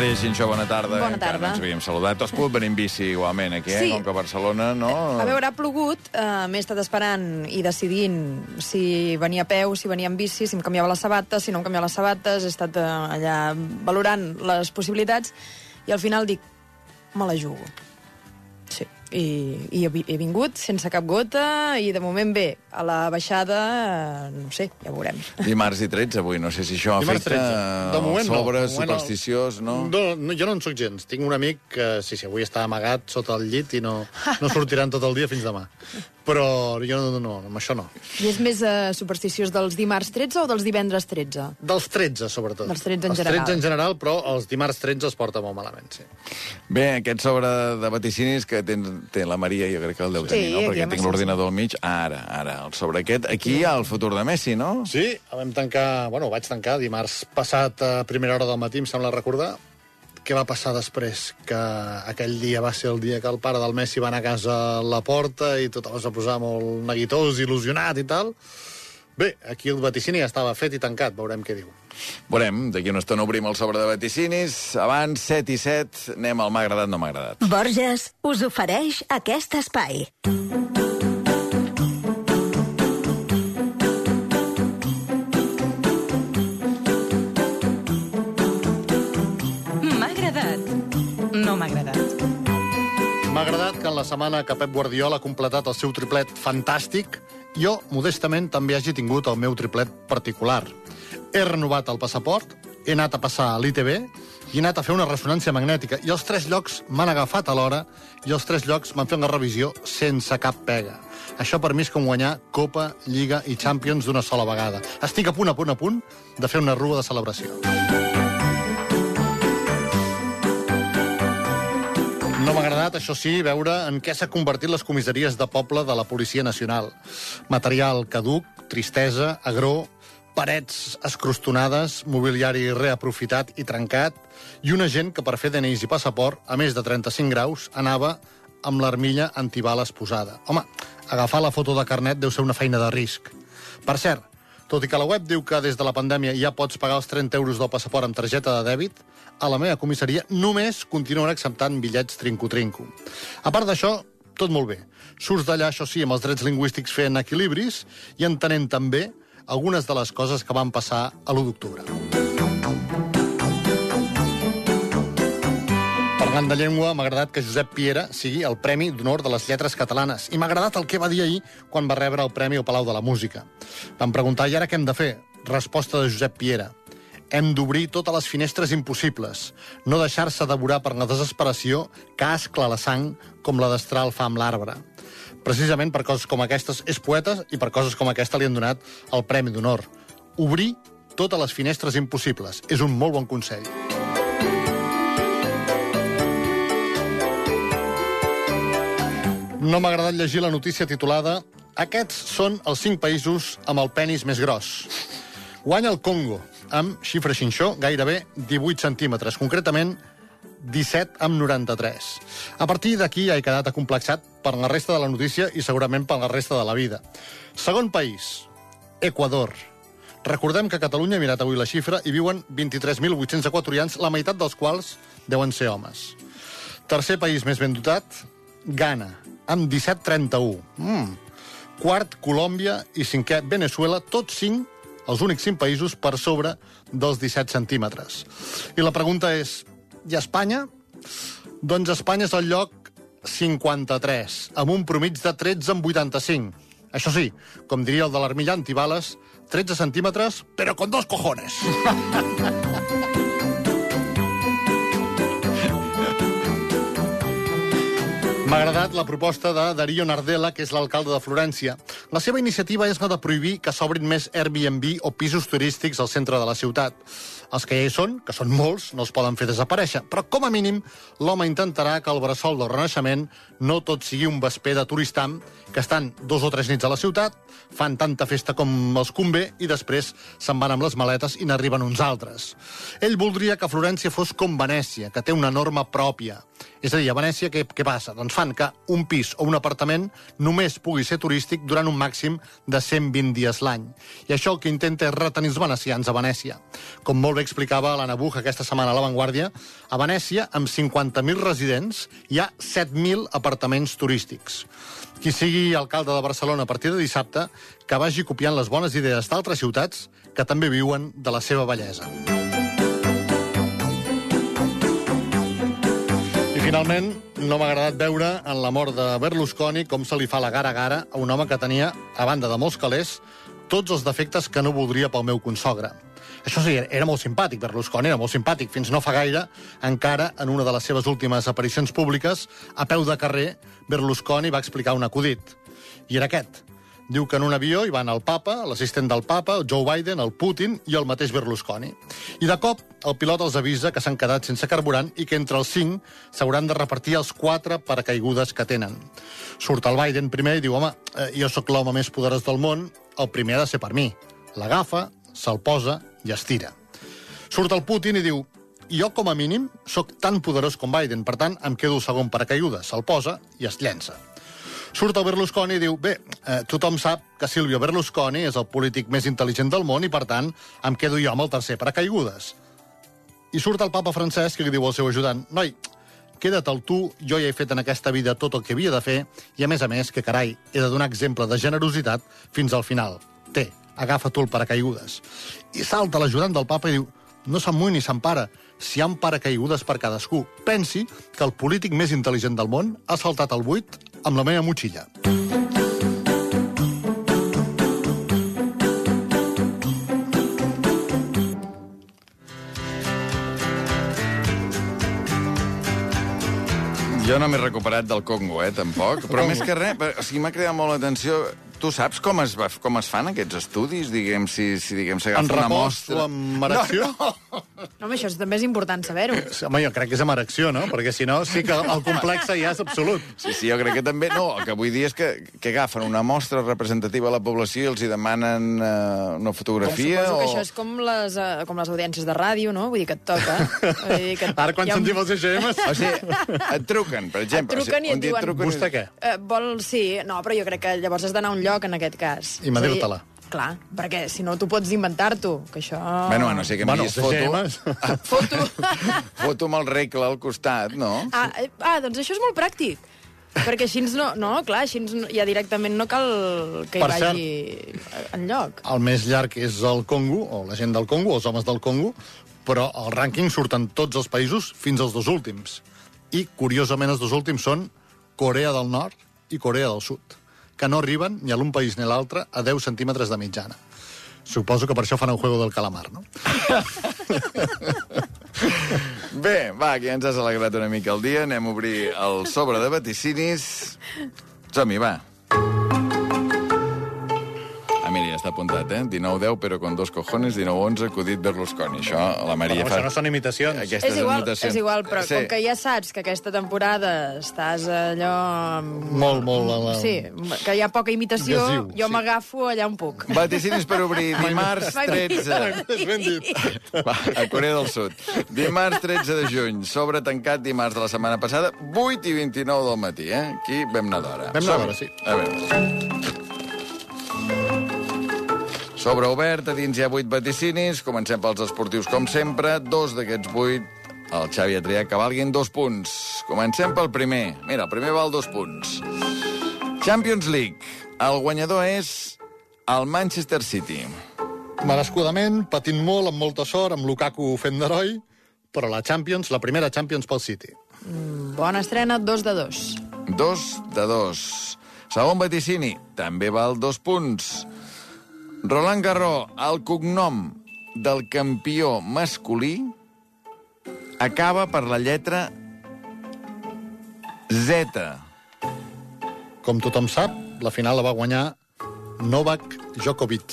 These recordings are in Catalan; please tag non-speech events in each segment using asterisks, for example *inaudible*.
Maria Xinxó, bona tarda. Bona Encara tarda. No ens havíem saludat. Has pogut venir en bici igualment aquí, eh? Sí. Com que a Barcelona, no? A veure, ha plogut, eh, m'he estat esperant i decidint si venia a peu, si venia en bici, si em canviava les sabates, si no em canviava les sabates, he estat eh, allà valorant les possibilitats i al final dic, me la jugo. I, i he vi- he vingut sense cap gota i de moment bé, a la baixada, no sé, ja veurem. Dimarts i 13 avui, no sé si això Dimarts afecta 13. De moment el no. sobre De moment no. supersticiós, no? No, no, jo no en sóc gens. Tinc un amic que, sí, sí, avui està amagat sota el llit i no, no sortiran tot el dia fins demà. Però jo no, no, no amb això no. I és més eh, supersticiós dels dimarts 13 o dels divendres 13? Dels 13, sobretot. Dels 13 en els general. 13 en general, però els dimarts 13 es porta molt malament, sí. Bé, aquest sobre de vaticinis que té, té la Maria, jo crec que el deu Sí, tenir, no? Perquè tinc l'ordinador al mig. Ara, ara, el sobre aquest. Aquí hi ha el futur de Messi, no? Sí, vam tancar, bueno, vaig tancar dimarts passat a primera hora del matí, em sembla recordar. Què va passar després? Que aquell dia va ser el dia que el pare del Messi va anar a casa a la porta i tothom es va posar molt neguitós, il·lusionat i tal. Bé, aquí el vaticini ja estava fet i tancat, veurem què diu. Veurem, d'aquí una estona obrim el sobre de vaticinis. Abans, 7 i 7, anem al m'ha agradat, no m'ha agradat. Borges us ofereix aquest espai. M'ha la setmana que Pep Guardiola ha completat el seu triplet fantàstic, jo, modestament, també hagi tingut el meu triplet particular. He renovat el passaport, he anat a passar a l'ITB i he anat a fer una ressonància magnètica. I els tres llocs m'han agafat alhora i els tres llocs m'han fet una revisió sense cap pega. Això per mi és com guanyar Copa, Lliga i Champions d'una sola vegada. Estic a punt, a punt, a punt de fer una rua de celebració. No m'ha agradat, això sí, veure en què s'ha convertit les comissaries de poble de la Policia Nacional. Material caduc, tristesa, agró, parets escrostonades, mobiliari reaprofitat i trencat, i una gent que per fer DNIs i passaport, a més de 35 graus, anava amb l'armilla antibales posada. Home, agafar la foto de carnet deu ser una feina de risc. Per cert, tot i que la web diu que des de la pandèmia ja pots pagar els 30 euros del passaport amb targeta de dèbit, a la meva comissaria només continuen acceptant bitllets trinco-trinco. A part d'això, tot molt bé. Surts d'allà, això sí, amb els drets lingüístics fent equilibris i entenent també algunes de les coses que van passar a l'1 d'octubre. Parlant de llengua, m'ha agradat que Josep Piera sigui el Premi d'Honor de les Lletres Catalanes. I m'ha agradat el que va dir ahir quan va rebre el Premi al Palau de la Música. Vam preguntar, i ara què hem de fer? Resposta de Josep Piera. Hem d'obrir totes les finestres impossibles, no deixar-se devorar per la desesperació que ascla la sang com la destral fa amb l'arbre. Precisament per coses com aquestes és poeta i per coses com aquesta li han donat el Premi d'Honor. Obrir totes les finestres impossibles. És un molt bon consell. No m'ha agradat llegir la notícia titulada Aquests són els cinc països amb el penis més gros. Guanya el Congo, amb xifra xinxó, gairebé 18 centímetres, concretament 17 amb 93. A partir d'aquí ja he quedat acomplexat per la resta de la notícia i segurament per la resta de la vida. Segon país, Equador. Recordem que a Catalunya, he mirat avui la xifra, hi viuen 23.800 equatorians, la meitat dels quals deuen ser homes. Tercer país més ben dotat, Ghana, amb 17,31. Mm. Quart, Colòmbia i cinquè, Venezuela, tots cinc, els únics cinc països per sobre dels 17 centímetres. I la pregunta és, i Espanya? Doncs Espanya és el lloc 53, amb un promig de 13 amb 85. Això sí, com diria el de l'armilla antibales, 13 centímetres, però con dos cojones. *laughs* M'ha agradat la proposta de Darío Nardella, que és l'alcalde de Florència. La seva iniciativa és la de prohibir que s'obrin més Airbnb o pisos turístics al centre de la ciutat. Els que ja hi són, que són molts, no els poden fer desaparèixer, però com a mínim l'home intentarà que el bressol del Renaixement no tot sigui un vesper de turistam, que estan dos o tres nits a la ciutat, fan tanta festa com els convé i després se'n van amb les maletes i n'arriben uns altres. Ell voldria que Florència fos com Venècia, que té una norma pròpia. És a dir, a Venècia què, què passa? Doncs fan que un pis o un apartament només pugui ser turístic durant un màxim de 120 dies l'any. I això el que intenta és retenir els venecians a Venècia. Com molt bé bé explicava l'Anna Buch aquesta setmana a La Vanguardia, a Venècia, amb 50.000 residents, hi ha 7.000 apartaments turístics. Qui sigui alcalde de Barcelona a partir de dissabte, que vagi copiant les bones idees d'altres ciutats que també viuen de la seva bellesa. Finalment, no m'ha agradat veure en la mort de Berlusconi com se li fa la gara a gara a un home que tenia, a banda de molts calés, tots els defectes que no voldria pel meu consogre. Això sí, era molt simpàtic, Berlusconi, era molt simpàtic. Fins no fa gaire, encara, en una de les seves últimes aparicions públiques, a peu de carrer, Berlusconi va explicar un acudit. I era aquest. Diu que en un avió hi van el papa, l'assistent del papa, Joe Biden, el Putin i el mateix Berlusconi. I de cop, el pilot els avisa que s'han quedat sense carburant i que entre els cinc s'hauran de repartir els quatre paracaigudes que tenen. Surt el Biden primer i diu, home, eh, jo sóc l'home més poderós del món, el primer ha de ser per mi. L'agafa, se'l posa i es tira. Surt el Putin i diu, jo com a mínim sóc tan poderós com Biden, per tant em quedo segon paracaigudes, se'l posa i es llença. Surt el Berlusconi i diu, bé, eh, tothom sap que Silvio Berlusconi és el polític més intel·ligent del món i, per tant, em quedo jo amb el tercer paracaigudes. I surt el papa Francesc i li diu al seu ajudant, noi, queda't el tu, jo ja he fet en aquesta vida tot el que havia de fer i, a més a més, que carai, he de donar exemple de generositat fins al final. Té, agafa tu el paracaigudes. I salta l'ajudant del papa i diu, no s'amuny ni s'empara, si hi ha un paracaigudes per cadascú. Pensi que el polític més intel·ligent del món ha saltat al buit amb la meva motxilla. Jo no m'he recuperat del Congo, eh, tampoc. Però més que res, o sigui, m'ha cridat molt l'atenció... Tu saps com es, va, com es fan aquests estudis? Diguem, si, si diguem, s'agafa En una repòs mostra... o amb erecció? No, no. No, home, això també és important saber-ho. Home, jo crec que és amb erecció, no? Perquè si no, sí que el complex ja és absolut. Sí, sí, jo crec que també... No, el que vull dir és que, que agafen una mostra representativa de la població i els hi demanen eh, una fotografia Suposo o... que això és com les, uh, com les audiències de ràdio, no? Vull dir que et toca. Vull dir que Ara, quan ha sentim els EGMs... O sigui, et truquen, per exemple. Et truquen i o sigui, un et diuen- truquen i- Vostè què? Eh, vol, sí, no, però jo crec que llavors has d'anar a un lloc en aquest cas. I medir-te-la. Clar, perquè si no tu pots inventar-t'ho, que això... Bueno, a no sé que Bueno, els foto... *laughs* Foto. foto amb el regle al costat, no? Ah, eh, ah, doncs això és molt pràctic. Perquè així no, no, clar, així no, ja directament no cal que hi Per vagi en lloc. El més llarg és el Congo, o la gent del Congo, els homes del Congo, però al rànquing surten tots els països fins als dos últims. I, curiosament, els dos últims són Corea del Nord i Corea del Sud, que no arriben ni a l'un país ni a l'altre a 10 centímetres de mitjana. Suposo que per això fan el juego del calamar, no? *laughs* Bé, va, que ja ens has alegrat una mica el dia. Anem a obrir el sobre de vaticinis. Som-hi, va. Està apuntat, eh? 19-10, però con dos cojones, 19-11, acudit Berlusconi. Això, la Maria Però fa... això no són imitacions. Aquestes És igual, imitacions. és igual, però sí. com que ja saps que aquesta temporada estàs allò... amb- Molt, molt... La... Sí, que hi ha poca imitació, Gasiu, jo sí. m'agafo allà on puc. Vaticinis per obrir *laughs* dimarts Mai vist. 13. És ben dit. Va, a Corea del Sud. Dimarts 13 de juny. Sobre tancat dimarts de la setmana passada, 8 i 29 del matí, eh? Aquí vam anar d'hora. Vam anar d'hora, sí. A veure. Sobre obert, a dins hi ha 8 vaticinis. Comencem pels esportius, com sempre. Dos d'aquests 8, el Xavi ha triat que valguin dos punts. Comencem pel primer. Mira, el primer val dos punts. Champions League. El guanyador és el Manchester City. Merescudament, patint molt, amb molta sort, amb Lukaku fent d'heroi, però la Champions, la primera Champions pel City. Bona estrena, dos de dos. Dos de dos. Segon vaticini, també val dos punts. Roland Garros, el cognom del campió masculí acaba per la lletra Z. Com tothom sap, la final la va guanyar Novak Djokovic.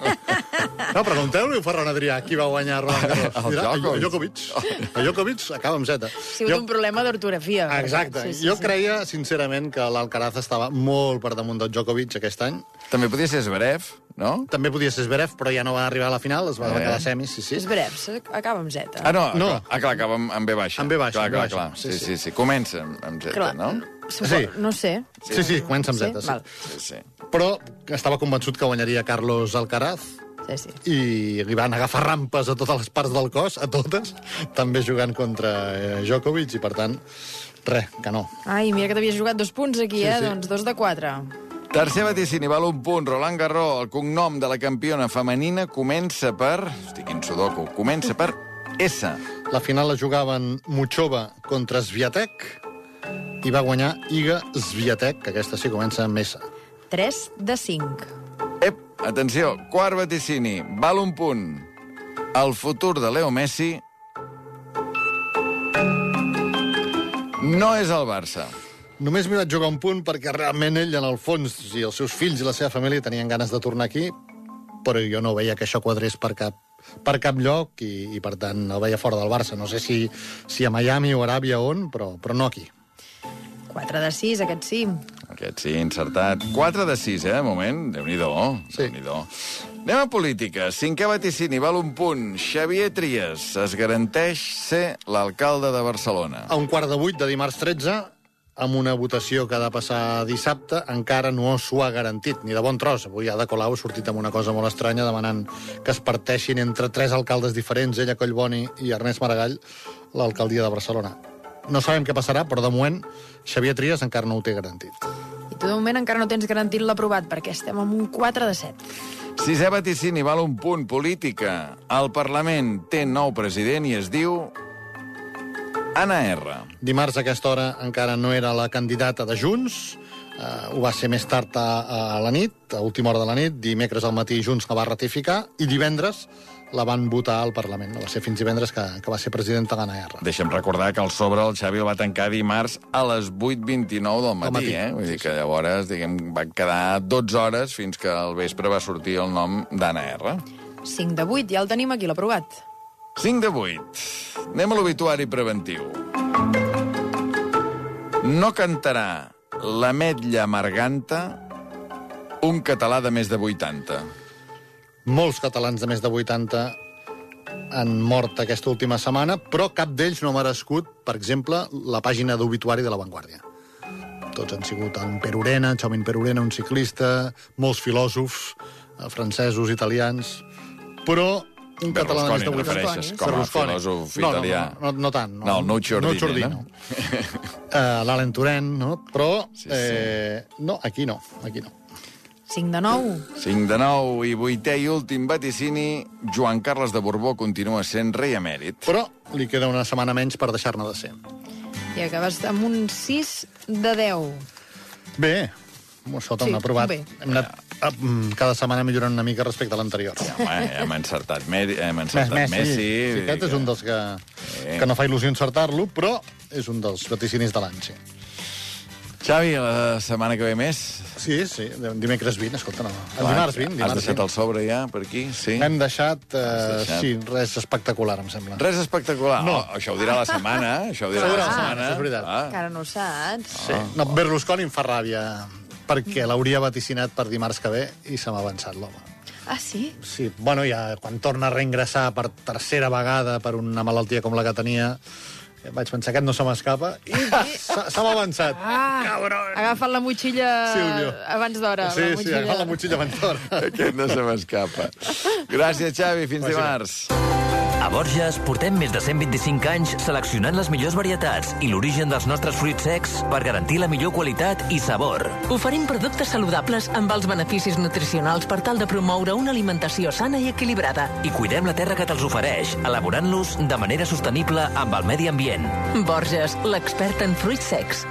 *laughs* no, pregunteu-li a Ferran Adrià qui va guanyar Roland Garros. El Dirà, Djokovic. Djokovic. El Djokovic acaba amb Z. Ha sigut un problema d'ortografia. Exacte. Sí, sí, jo sí. creia, sincerament, que l'Alcaraz estava molt per damunt del Djokovic aquest any. També podia ser Zverev, no? També podia ser Zverev, però ja no va arribar a la final, es va Eh. quedar a semis, sí, sí. És breu, acaba amb Z. Ah, no, No. Ah, clar, acaba amb, amb B baixa. Amb B baixa, Clar, amb B clar, baixa. clar. Sí, Sí, sí. sí, sí. Comença amb, amb Z, Clar, no? Sí. No sé. Sí, sí, comença amb Sí? Z, sí. Val. Sí, sí. Però estava convençut que guanyaria Carlos Alcaraz, Sí, sí. i li van agafar rampes a totes les parts del cos, a totes, també jugant contra eh, Djokovic, i per tant, res, que no. Ai, mira que t'havies jugat dos punts aquí, Sí, eh? sí. Doncs dos de quatre. Tercer vaticini, val un punt. Roland Garros, el cognom de la campiona femenina comença per... Estic en sudoku. Comença per S. La final la jugaven Muchova contra Sviatek i va guanyar Iga Sviatek, que aquesta sí comença amb S. 3 de 5. Ep, atenció, quart vaticini, val un punt. El futur de Leo Messi no és el Barça. Només m'hi vaig jugar un punt perquè realment ell, en el fons, i els seus fills i la seva família tenien ganes de tornar aquí, però jo no veia que això quadrés per cap, per cap lloc i, i per tant el veia fora del Barça. No sé si, si a Miami o Aràbia o on, però, però no aquí. 4 de 6, aquest sí. Aquest sí, encertat. 4 de 6, eh, moment. Déu-n'hi-do. Sí. Déu Anem a política. Cinquè vaticini, val un punt. Xavier Trias es garanteix ser l'alcalde de Barcelona. A un quart de vuit de dimarts 13, amb una votació que ha de passar dissabte, encara no s'ho ha garantit, ni de bon tros. Avui Ada Colau ha sortit amb una cosa molt estranya demanant que es parteixin entre tres alcaldes diferents, ella Collboni i Ernest Maragall, l'alcaldia de Barcelona. No sabem què passarà, però de moment Xavier Trias encara no ho té garantit. Tu de moment encara no tens garantit l'aprovat, perquè estem amb un 4 de 7. Sisè vaticini, val un punt. Política. El Parlament té nou president i es diu... Anna R. Dimarts a aquesta hora encara no era la candidata de Junts, uh, ho va ser més tard a, a la nit, a última hora de la nit, dimecres al matí Junts la va ratificar, i divendres la van votar al Parlament. No va ser fins divendres que, que va ser presidenta l'Anna R. Deixa'm recordar que el sobre el Xavi el va tancar dimarts a les 8.29 del matí, matí. eh? Vull dir que llavors, diguem, van quedar 12 hores fins que al vespre va sortir el nom d'Anna R. 5 de 8, ja el tenim aquí, l'aprovat. 5 de 8. Anem a l'obituari preventiu. No cantarà l'ametlla marganta un català de més de 80. Molts catalans de més de 80 han mort aquesta última setmana, però cap d'ells no ha merescut, per exemple, la pàgina d'obituari de La Vanguardia. Tots han sigut en Perurena, Chaumin Perurena, un ciclista, molts filòsofs, eh, francesos, italians, però un català de més de Berlusconi, 80... refereixes com a Berlusconi. filòsof no, italià. No, no, no, no tant. No, el Nucci Ordine, Nucci Ordine. no? Uh, L'Alen Turen, no? Però, Sí, sí. eh, no, aquí no, aquí no. 5 de 9. 5 de 9 i vuitè i últim vaticini, Joan Carles de Borbó continua sent rei emèrit. Però li queda una setmana menys per deixar-ne de ser. I acabes amb un 6 de 10. Bé, això t'ho Sí, hem aprovat. bé. Hem anat eh, mm, cada setmana millorant una mica respecte a l'anterior. Home, hem encertat, Medi, hem encertat Messi, Messi. sí, aquest és un dels que, que no fa il·lusió encertar-lo, però és un dels vaticinis de l'any, sí. Xavi, la setmana que ve més? Sí, sí, dimecres 20, escolta, no. El Clar, dimarts 20, Has dimarts deixat 20. el sobre ja, per aquí? Sí? Hem deixat, eh, Has deixat. sí, res espectacular, em sembla. Res espectacular. No. Oh, això ho dirà la setmana, això ho dirà ho la setmana. és veritat. Ah. Encara no ho saps. Sí. No, Berlusconi em fa ràbia, perquè l'hauria vaticinat per dimarts que ve i se m'ha avançat l'home. Ah, sí? Sí, bueno, ja quan torna a reingressar per tercera vegada per una malaltia com la que tenia, eh, vaig pensar que no se m'escapa i *laughs* se, m'ha avançat. Ah, Cabron! ha agafat la motxilla Sílvio. abans d'hora. Sí, la sí, motxilla. ha agafat la motxilla abans d'hora. Aquest no se m'escapa. Gràcies, Xavi. Fins bé. dimarts. Borges portem més de 125 anys seleccionant les millors varietats i l'origen dels nostres fruits secs per garantir la millor qualitat i sabor. Oferim productes saludables amb els beneficis nutricionals per tal de promoure una alimentació sana i equilibrada. I cuidem la terra que te'ls ofereix, elaborant-los de manera sostenible amb el medi ambient. Borges, l'expert en fruits secs.